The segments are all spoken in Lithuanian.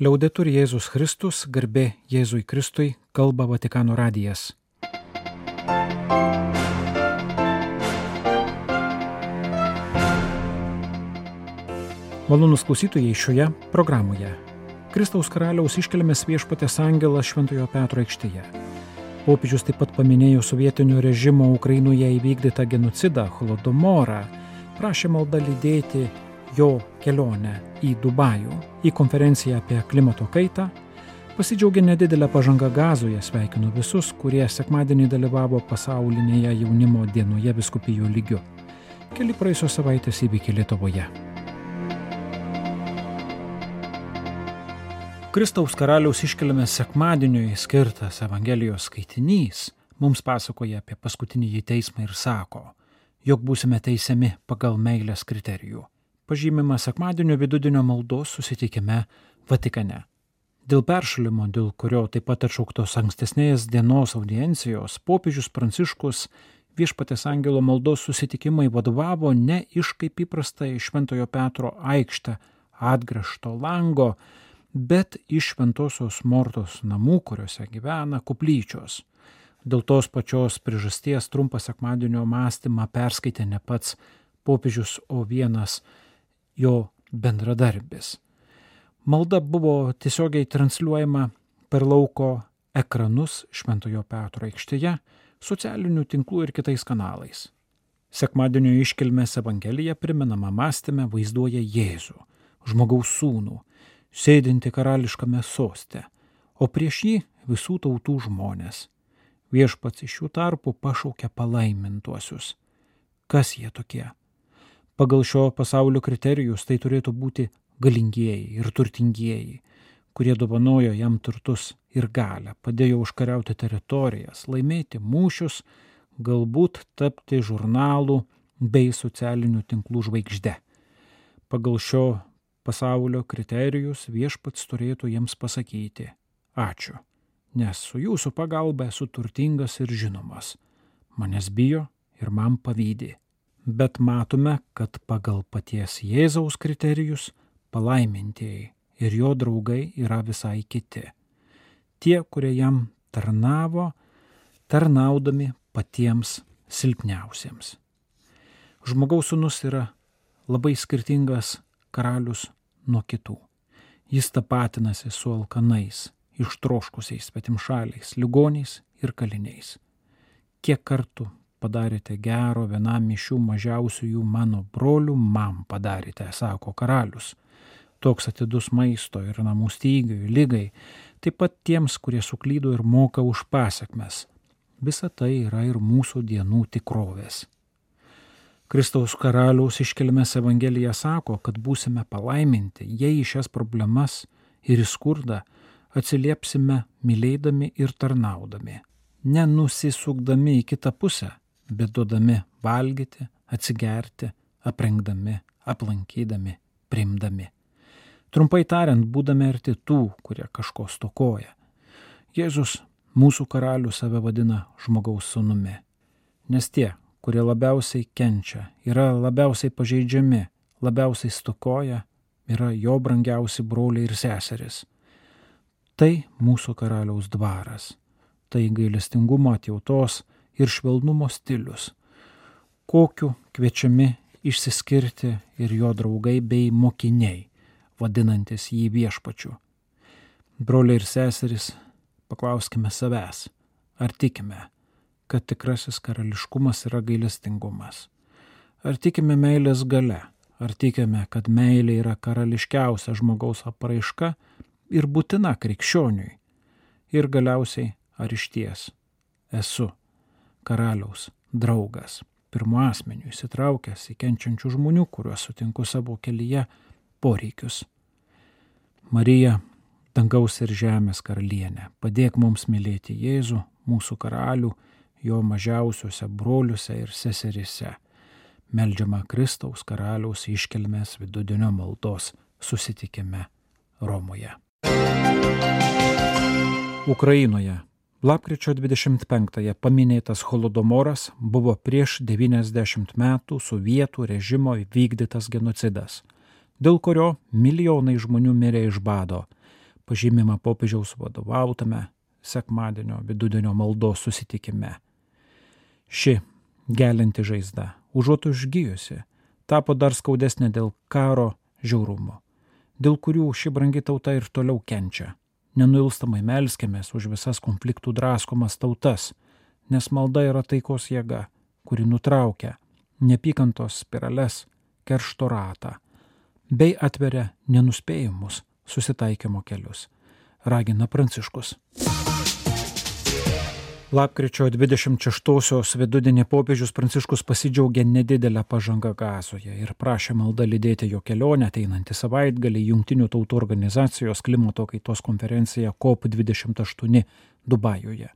Liaudetur Jėzus Kristus, garbė Jėzui Kristui, kalba Vatikano radijas. Malonus klausytojai šioje programoje. Kristaus karaliaus iškeliamas viešpatės angelas Šventojo Petro aikštėje. Popiežius taip pat paminėjo sovietinio režimo Ukrainoje įvykdytą genocidą Holodomorą, prašė maldą lydėti jo kelionę į Dubajų, į konferenciją apie klimato kaitą, pasidžiaugė nedidelę pažangą gazoje, sveikinu visus, kurie sekmadienį dalyvavo pasaulinėje jaunimo dienoje viskupijų lygiu. Keli praėjusios savaitės įvykiai Lietuvoje. Kristaus karaliaus iškeliame sekmadieniui skirtas Evangelijos skaitinys mums pasakoja apie paskutinį teismą ir sako, jog būsime teisiami pagal meilės kriterijų pažymima sekmadienio vidudienio maldos susitikime Vatikane. Dėl peršalimo, dėl kurio taip pat atšauktos ankstesnės dienos audiencijos, popiežius Pranciškus viešpatės angelo maldos susitikimai vadovavo ne iš kaip įprasta iš Šventojo Petro aikštę atgrašto lango, bet iš Šventosios Mortos namų, kuriuose gyvena kuplyčios. Dėl tos pačios priežasties trumpą sekmadienio mąstymą perskaitė ne pats popiežius, o vienas jo bendradarbis. Malda buvo tiesiogiai transliuojama per lauko ekranus Šventojo Petro aikštėje, socialinių tinklų ir kitais kanalais. Sekmadienio iškilmės Evangelija priminama mąstymę vaizduoja Jėzų, žmogaus sūnų, sėdinti karališkame soste, o prieš jį visų tautų žmonės. Viešpats iš jų tarpų pašaukia palaimintuosius. Kas jie tokie? Pagal šio pasaulio kriterijus tai turėtų būti galingieji ir turtingieji, kurie dovanojo jam turtus ir galę, padėjo užkariauti teritorijas, laimėti mūšius, galbūt tapti žurnalų bei socialinių tinklų žvaigžde. Pagal šio pasaulio kriterijus viešpats turėtų jiems pasakyti ačiū, nes su jūsų pagalba esu turtingas ir žinomas, manęs bijo ir man pavydė bet matome, kad pagal paties Jėzaus kriterijus palaimintieji ir jo draugai yra visai kiti. Tie, kurie jam tarnavo, tarnaudami patiems silpniausiems. Žmogaus sunus yra labai skirtingas karalius nuo kitų. Jis tapatinasi su alkanais, ištroškusiais svetimšaliais, ligoniais ir kaliniais. Kiek kartų padarėte gero vienam iš šių mažiausiųjų mano brolių, man padarėte, sako karalius. Toks atidus maisto ir namų stygiui, lygai, taip pat tiems, kurie suklydo ir moka už pasiekmes. Visa tai yra ir mūsų dienų tikrovės. Kristaus karaliaus iškelmės Evangelija sako, kad būsime palaiminti, jei į šias problemas ir į skurdą atsiliepsime mylėdami ir tarnaudami, nenusisukdami į kitą pusę, bet duodami valgyti, atsigerti, aprengdami, aplankydami, priimdami. Trumpai tariant, būdami arti tų, kurie kažko stokoja. Jėzus mūsų karalių save vadina žmogaus sunumi. Nes tie, kurie labiausiai kenčia, yra labiausiai pažeidžiami, labiausiai stokoja, yra jo brangiausi broliai ir seseris. Tai mūsų karaliaus dvaras. Tai gailestingumo atjautos, ir švelnumo stilius, kokiu kviečiami išsiskirti ir jo draugai bei mokiniai, vadinantis jį viešpačiu. Broliai ir seserys, paklauskime savęs, ar tikime, kad tikrasis karališkumas yra gailestingumas? Ar tikime meilės gale? Ar tikime, kad meilė yra karališkiausia žmogaus apraiška ir būtina krikščioniui? Ir galiausiai, ar iš ties esu karaliaus draugas, pirmo asmeniu įsitraukęs į kenčiančių žmonių, kuriuos sutinku savo kelyje, poreikius. Marija, dangaus ir žemės karalienė, padėk mums mylėti Jėzų, mūsų karalių, jo mažiausiuose broliuose ir seserise. Meldžiama Kristaus karaliaus iškelmės vidudienio maldos susitikime Romoje. Ukrainoje Lapkričio 25-ąją paminėtas Holodomoras buvo prieš 90 metų sovietų režimo vykdytas genocidas, dėl kurio milijonai žmonių mirė iš bado, pažymima popiežiaus vadovautame sekmadienio vidudienio maldos susitikime. Ši gelinti žaizda, užuot užgyjusi, tapo dar skaudesnė dėl karo žiaurumo, dėl kurių ši brangi tauta ir toliau kenčia. Nenuilstamai melskėmės už visas konfliktų draskomas tautas, nes malda yra taikos jėga, kuri nutraukia nepykantos spirales, keršto ratą, bei atveria nenuspėjimus susitaikymo kelius, ragina Pranciškus. Lapkričio 26-osios vidudienį popiežius Pranciškus pasidžiaugė nedidelę pažangą gazoje ir prašė maldą lydėti jo kelionę ateinantį savaitgalį Junktinių tautų organizacijos klimato kaitos konferencija COP28 Dubajuje.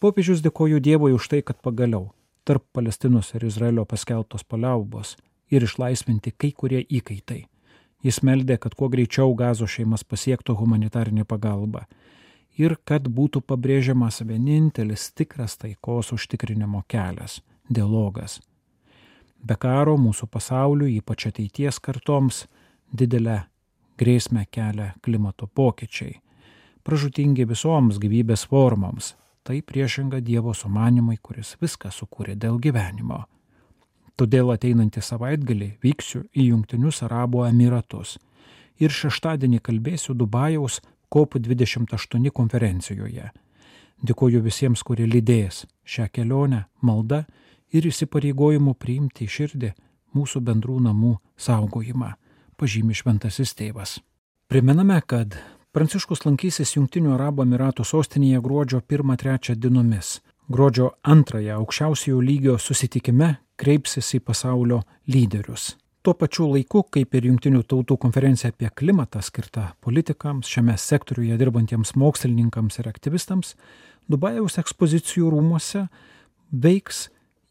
Popiežius dėkoju Dievui už tai, kad pagaliau tarp Palestinos ir Izraelio paskelbtos paliaubos ir išlaisvinti kai kurie įkaitai. Jis meldė, kad kuo greičiau gazo šeimas pasiektų humanitarinį pagalbą ir kad būtų pabrėžiamas vienintelis tikras taikos užtikrinimo kelias - dialogas. Be karo mūsų pasauliu, ypač ateities kartoms, didelę grėsmę kelia klimato pokyčiai, pražutingi visoms gyvybės formoms, tai priešinga Dievo sumanimui, kuris viską sukūrė dėl gyvenimo. Todėl ateinantį savaitgalį vyksiu į Junktinius Arabų Emiratus ir šeštadienį kalbėsiu Dubajaus COP28 konferencijoje. Dėkoju visiems, kurie lydės šią kelionę malda ir įsipareigojimu priimti širdį mūsų bendrų namų saugojimą, pažymi šventasis tėvas. Priminame, kad Pranciškus lankysis Junktinių Arabų Emiratų sostinėje gruodžio 1-3 dienomis. Gruodžio 2 aukščiausiojo lygio susitikime kreipsis į pasaulio lyderius. Tuo pačiu laiku, kaip ir Junktinių tautų konferencija apie klimatą skirta politikams, šiame sektoriuje dirbantiems mokslininkams ir aktyvistams, Dubajaus ekspozicijų rūmose veiks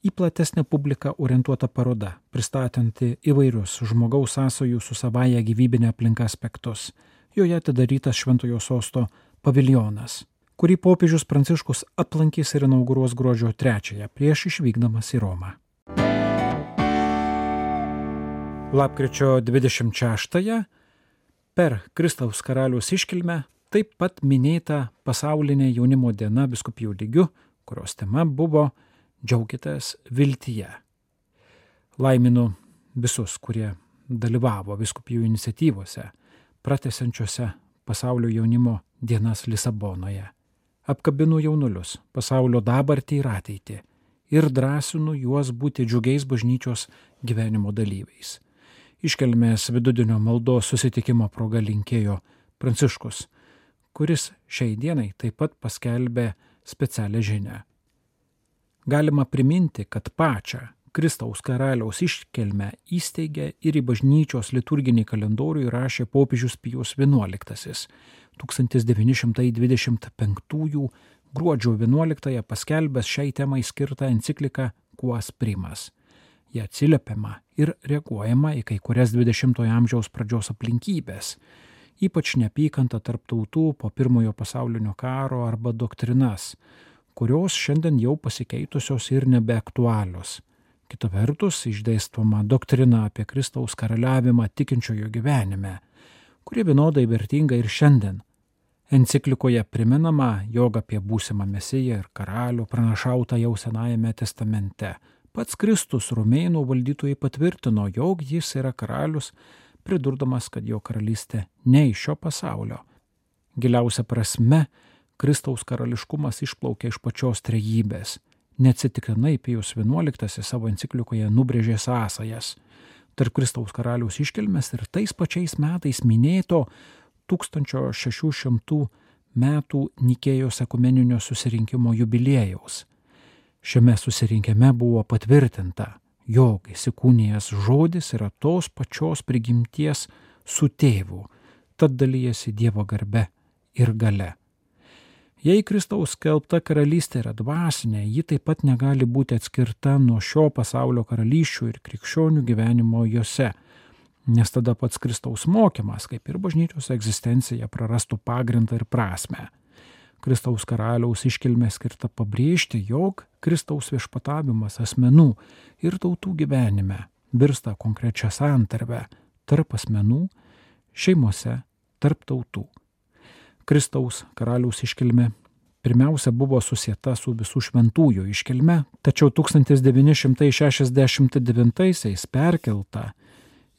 į platesnę publiką orientuota paroda, pristatanti įvairius žmogaus sąsojų su savaja gyvybinė aplinka aspektus. Joje atidarytas Šventojo sosto paviljonas, kurį popiežius Pranciškus aplankys ir inauguruos gruodžio 3-ąją prieš išvykdamas į Romą. Lapkričio 26-ąją per Kristaus karaliaus iškilmę taip pat minėta pasaulinė jaunimo diena biskupijų lygių, kurios tema buvo Džiaugitės viltyje. Laiminu visus, kurie dalyvavo biskupijų iniciatyvose, pratesančiose pasaulio jaunimo dienas Lisabonoje. Apkabinu jaunulius, pasaulio dabartį ir ateitį ir drąsinu juos būti džiugiais bažnyčios gyvenimo dalyviais iškelmės vidudienio maldos susitikimo proga linkėjo Pranciškus, kuris šiai dienai taip pat paskelbė specialią žinę. Galima priminti, kad pačią Kristaus karaliaus iškelmę įsteigė ir į bažnyčios liturginį kalendorių įrašė popiežius Pijus XI 1925 gruodžio 11 paskelbęs šiai temai skirtą encikliką Kuas Primas jie atsiliepiama ir reaguojama į kai kurias 20-ojo amžiaus pradžios aplinkybės, ypač neapykanta tarp tautų po pirmojo pasaulinio karo arba doktrinas, kurios šiandien jau pasikeitusios ir nebeaktualios. Kita vertus, išdėstoma doktrina apie Kristaus karaliavimą tikinčiojo gyvenime, kuri vienodai vertinga ir šiandien. Enciklikoje priminama, jog apie būsimą mesiją ir karalių pranašauta jau Senajame testamente Pats Kristus rumėnų valdytojai patvirtino, jog jis yra karalius, pridurdamas, kad jo karalystė ne iš šio pasaulio. Giliausia prasme, Kristaus karališkumas išplaukia iš pačios trejybės. Neatsitiktinai Pijus XI savo enciklikoje nubrėžė sąsajas tarp Kristaus karaliaus iškilmės ir tais pačiais metais minėto 1600 metų Nikėjos ekumeninio susirinkimo jubiliejaus. Šiame susirinkime buvo patvirtinta, jog įsikūnijęs žodis yra tos pačios prigimties su tėvu, tad dalyjasi Dievo garbe ir gale. Jei Kristaus skelbta karalystė yra dvasinė, ji taip pat negali būti atskirta nuo šio pasaulio karalysčių ir krikščionių gyvenimo juose, nes tada pats Kristaus mokymas, kaip ir bažnyčios egzistencija, prarastų pagrindą ir prasme. Kristaus karaliaus iškilmė skirta pabrėžti, jog Kristaus viešpatavimas asmenų ir tautų gyvenime virsta konkrečia santarve tarp asmenų, šeimose, tarp tautų. Kristaus karaliaus iškilme pirmiausia buvo susieta su visų šventųjų iškilme, tačiau 1969-aisiais perkelta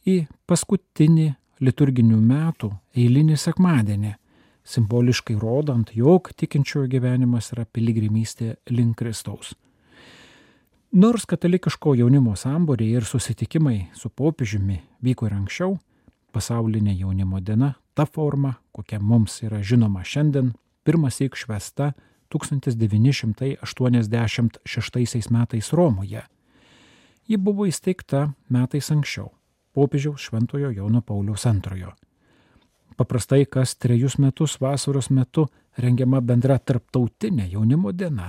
į paskutinį liturginių metų eilinį sekmadienį, simboliškai rodant, jog tikinčiojo gyvenimas yra piligrimystė link Kristaus. Nors katalikiško jaunimo samboriai ir susitikimai su popiežiumi vyko ir anksčiau, pasaulinė jaunimo diena, ta forma, kokia mums yra žinoma šiandien, pirmas įk švesta 1986 metais Romoje. Ji buvo įsteigta metais anksčiau, popiežiaus Šventojo Jono Pauliaus II. Paprastai kas trejus metus vasaros metu rengiama bendra tarptautinė jaunimo diena.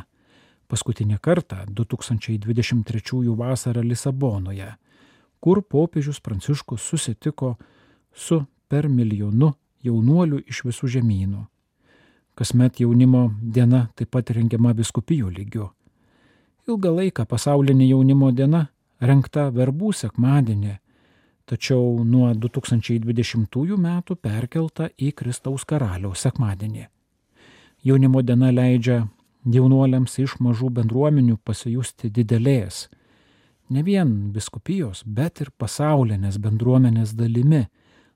Paskutinį kartą 2023 vasarą Lisabonoje, kur popiežius Pranciškus susitiko su per milijonu jaunuolių iš visų žemynų. Kasmet jaunimo diena taip pat rengiama viskupijų lygiu. Ilgą laiką pasaulinė jaunimo diena renkta verbų sekmadienį, tačiau nuo 2020 metų perkelta į Kristaus karaliaus sekmadienį. Jaunimo diena leidžia jaunuoliams iš mažų bendruomenių pasijusti didelės, ne vien viskupijos, bet ir pasaulinės bendruomenės dalimi,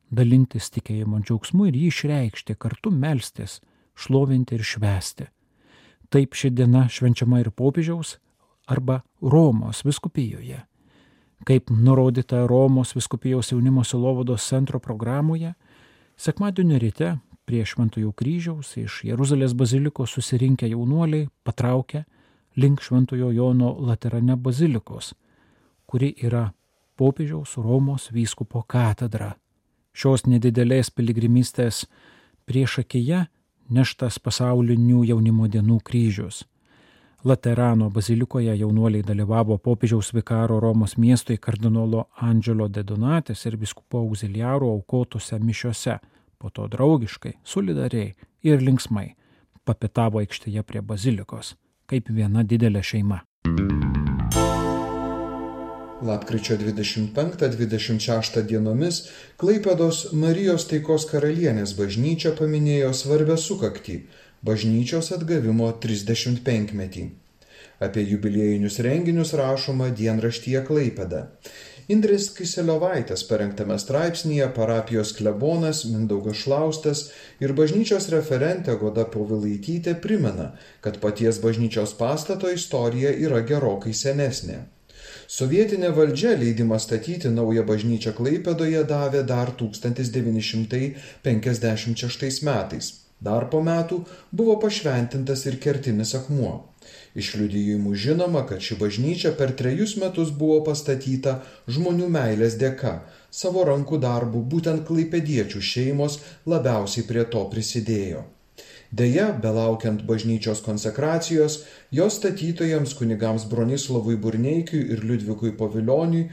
dalintis tikėjimo džiaugsmu ir jį išreikšti, kartu melstis, šlovinti ir švęsti. Taip ši diena švenčiama ir popiežiaus arba Romos viskupijoje. Kaip nurodyta Romos viskupijos jaunimo silovados centro programoje, sekmadienio ryte prie Šventojo kryžiaus iš Jeruzalės bazilikos susirinkę jaunuoliai patraukia link Šventojo Jono Laterane bazilikos, kuri yra popiežiaus Romos vyskupo katedra. Šios nedidelės piligrimystės priešakyje neštas pasaulinių jaunimo dienų kryžius. Laterano bazilikoje jaunuoliai dalyvavo popiežiaus vikaro Romos miestui kardinolo Angelo de Donatės ir biskupo auxiliaro aukotose mišiose, po to draugiškai, solidariai ir linksmai papitavo aikštėje prie bazilikos, kaip viena didelė šeima. Lapkričio 25-26 dienomis Klaipėdos Marijos taikos karalienės bažnyčia paminėjo svarbę sukaktį - bažnyčios atgavimo 35 metį. Apie jubiliejinius renginius rašoma dienraštyje Klaipėda. Indrės Kiseliovaitės parengtame straipsnėje parapijos klebonas Mindaugas Šlaustas ir bažnyčios referentė Goda Povilaitytė primena, kad paties bažnyčios pastato istorija yra gerokai senesnė. Sovietinė valdžia leidimą statyti naują bažnyčią Klaipėdoje davė dar 1956 metais. Dar po metų buvo pašventintas ir kertinis akmuo. Iš liudijimų žinoma, kad ši bažnyčia per trejus metus buvo pastatyta žmonių meilės dėka, savo rankų darbų būtent klaipėdiečių šeimos labiausiai prie to prisidėjo. Deja, belaukiant bažnyčios konsekracijos, jos statytojams kunigams Bronislavui Burneikiui ir Liudvikui Pavilioniui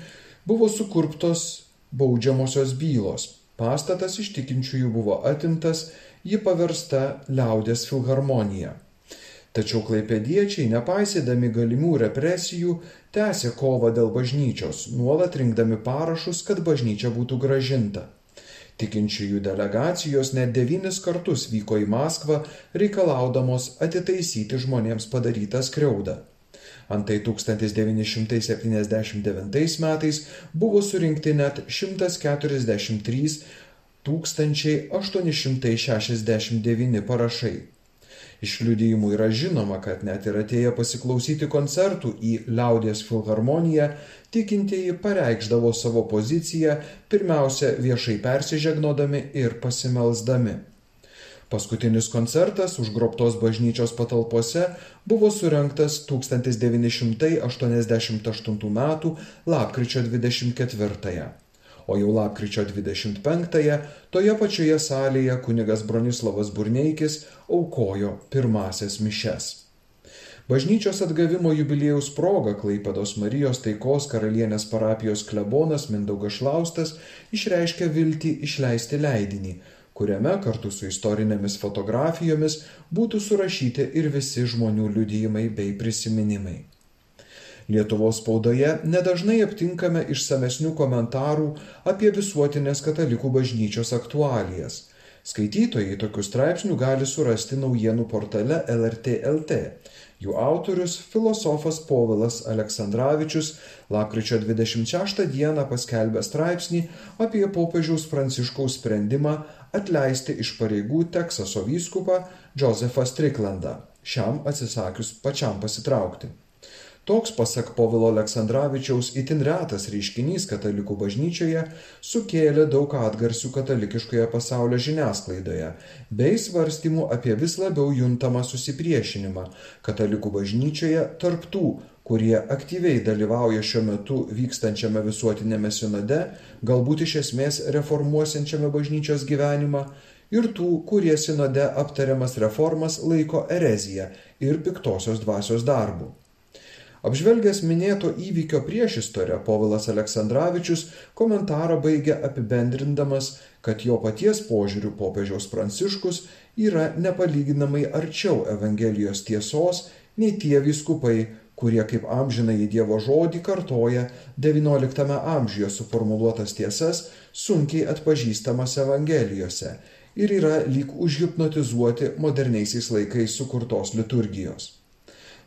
buvo sukurptos baudžiamosios bylos. Pastatas iš tikinčiųjų buvo atimtas, ji paversta liaudės filharmonija. Tačiau klaipėdiečiai, nepaisydami galimų represijų, tęsė kovą dėl bažnyčios, nuolat rinkdami parašus, kad bažnyčia būtų gražinta. Tikinčiųjų delegacijos net devynis kartus vyko į Maskvą reikalaudamos atitaisyti žmonėms padarytą skriaudą. Antai 1979 metais buvo surinkti net 143 869 parašai. Iš liudijimų yra žinoma, kad net ir atėję pasiklausyti koncertų į liaudės filharmoniją, tikintieji pareikšdavo savo poziciją pirmiausia viešai persižegnodami ir pasimelsdami. Paskutinis koncertas užgrobtos bažnyčios patalpose buvo surinktas 1988 m. lapkričio 24. -ąją o jau lapkričio 25-ąją toje pačioje salėje kunigas Bronislavas Burneikis aukojo pirmasias mišes. Bažnyčios atgavimo jubiliejaus proga Klaipados Marijos taikos karalienės parapijos klebonas Mindaugas Šlaustas išreiškė viltį išleisti leidinį, kuriame kartu su istorinėmis fotografijomis būtų surašyti ir visi žmonių liudijimai bei prisiminimai. Lietuvos spaudoje nedažnai aptinkame išsamesnių komentarų apie visuotinės katalikų bažnyčios aktualijas. Skaitytojai tokių straipsnių gali surasti naujienų portale LRT LT. Jų autorius filosofas Povilas Aleksandраvičius lapkričio 26 dieną paskelbė straipsnį apie popiežiaus Pranciškaus sprendimą atleisti iš pareigų Teksaso vyskupą Josefą Striklandą, šiam atsisakius pačiam pasitraukti. Toks, pasak Povilo Aleksandраvičiaus, itin retas reiškinys katalikų bažnyčioje sukėlė daug atgarsių katalikiškoje pasaulio žiniasklaidoje, bei svarstymų apie vis labiau juntamą susipriešinimą katalikų bažnyčioje tarptų, kurie aktyviai dalyvauja šiuo metu vykstančiame visuotinėme sinode, galbūt iš esmės reformuosiančiame bažnyčios gyvenimą, ir tų, kurie sinode aptariamas reformas laiko ereziją ir piktosios dvasios darbu. Apžvelgęs minėto įvykio priešistorę, Povilas Aleksandраvičius komentarą baigia apibendrindamas, kad jo paties požiūrių popiežiaus pranciškus yra nepalyginamai arčiau Evangelijos tiesos nei tie vyskupai, kurie kaip amžinai į Dievo žodį kartoja XIX amžiuje suformuoluotas tiesas sunkiai atpažįstamas Evangelijose ir yra lyg užhipnotizuoti moderniaisiais laikais sukurtos liturgijos.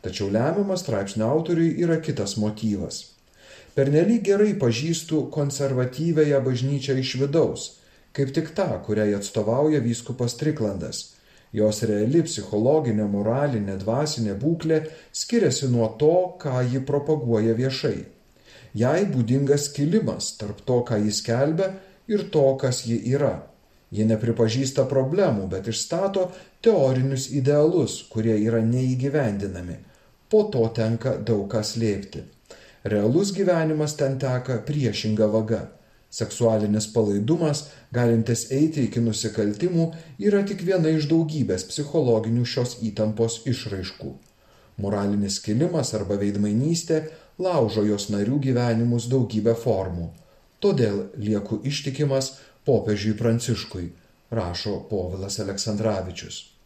Tačiau lemiamas straipsnio autoriui yra kitas motyvas. Pernelyg gerai pažįstu konservatyvėją bažnyčią iš vidaus, kaip tik tą, kuriai atstovauja vyskupas Triklandas. Jos reali psichologinė, moralinė, dvasinė būklė skiriasi nuo to, ką ji propaguoja viešai. Jai būdingas skilimas tarp to, ką jis kelbia ir to, kas ji yra. Ji nepripažįsta problemų, bet išstato teorinius idealus, kurie yra neįgyvendinami po to tenka daug ką slėpti. Realus gyvenimas ten teka priešinga vaga. Seksualinis palaidumas, galintis eiti iki nusikaltimų, yra tik viena iš daugybės psichologinių šios įtampos išraiškų. Moralinis kilimas arba veidmainystė laužo jos narių gyvenimus daugybę formų. Todėl lieku ištikimas popiežiui Pranciškui, rašo Povilas Aleksandраvičius.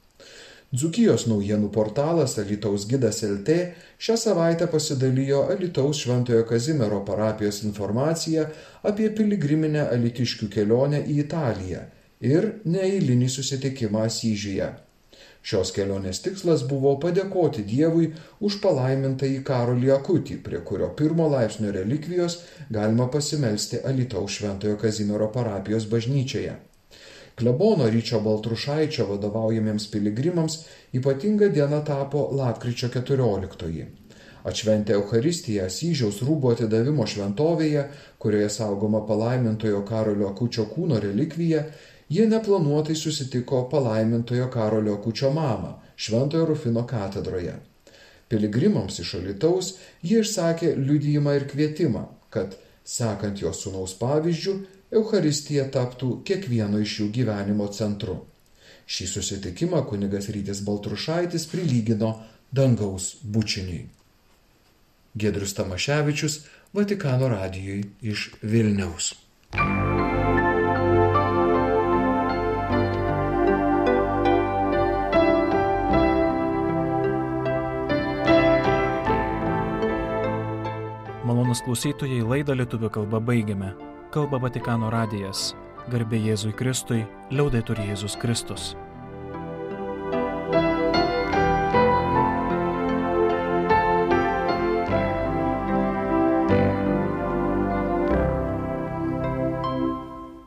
Dzukijos naujienų portalas Alitaus gidas LT šią savaitę pasidalijo Alitaus Šventojo Kazimiero parapijos informaciją apie piligriminę alitiškių kelionę į Italiją ir neeilinį susitikimą Asyžiuje. Šios kelionės tikslas buvo padėkoti Dievui už palaimintą į Karolį Akutį, prie kurio pirmo laipsnio relikvijos galima pasimelsti Alitaus Šventojo Kazimiero parapijos bažnyčioje. Klebono Ryčio Baltrušaičio vadovaujamiems piligrimams ypatinga diena tapo lapkričio 14. Atšventę Eucharistiją Syžiaus rūbo atidavimo šventovėje, kurioje saugoma palaimintojo Karolio Akučio kūno relikvija, jie neplanuotai susitiko palaimintojo Karolio Akučio mamą Šventojo Rufino katedroje. Piligrimams iš Alitaus jie išsakė liudijimą ir kvietimą, kad, sekant jo sunaus pavyzdžių, Eucharistija taptų kiekvieno iš jų gyvenimo centru. Šį susitikimą kunigas Rytis Baltrušaitis prilygino dangaus bučiniui. Gedrius Tamaševičius, Vatikano radijui iš Vilniaus. Malonus klausytojai laidą lietuvių kalbą baigiame kalba Vatikano radijas. Garbė Jėzui Kristui, liaudai turi Jėzus Kristus.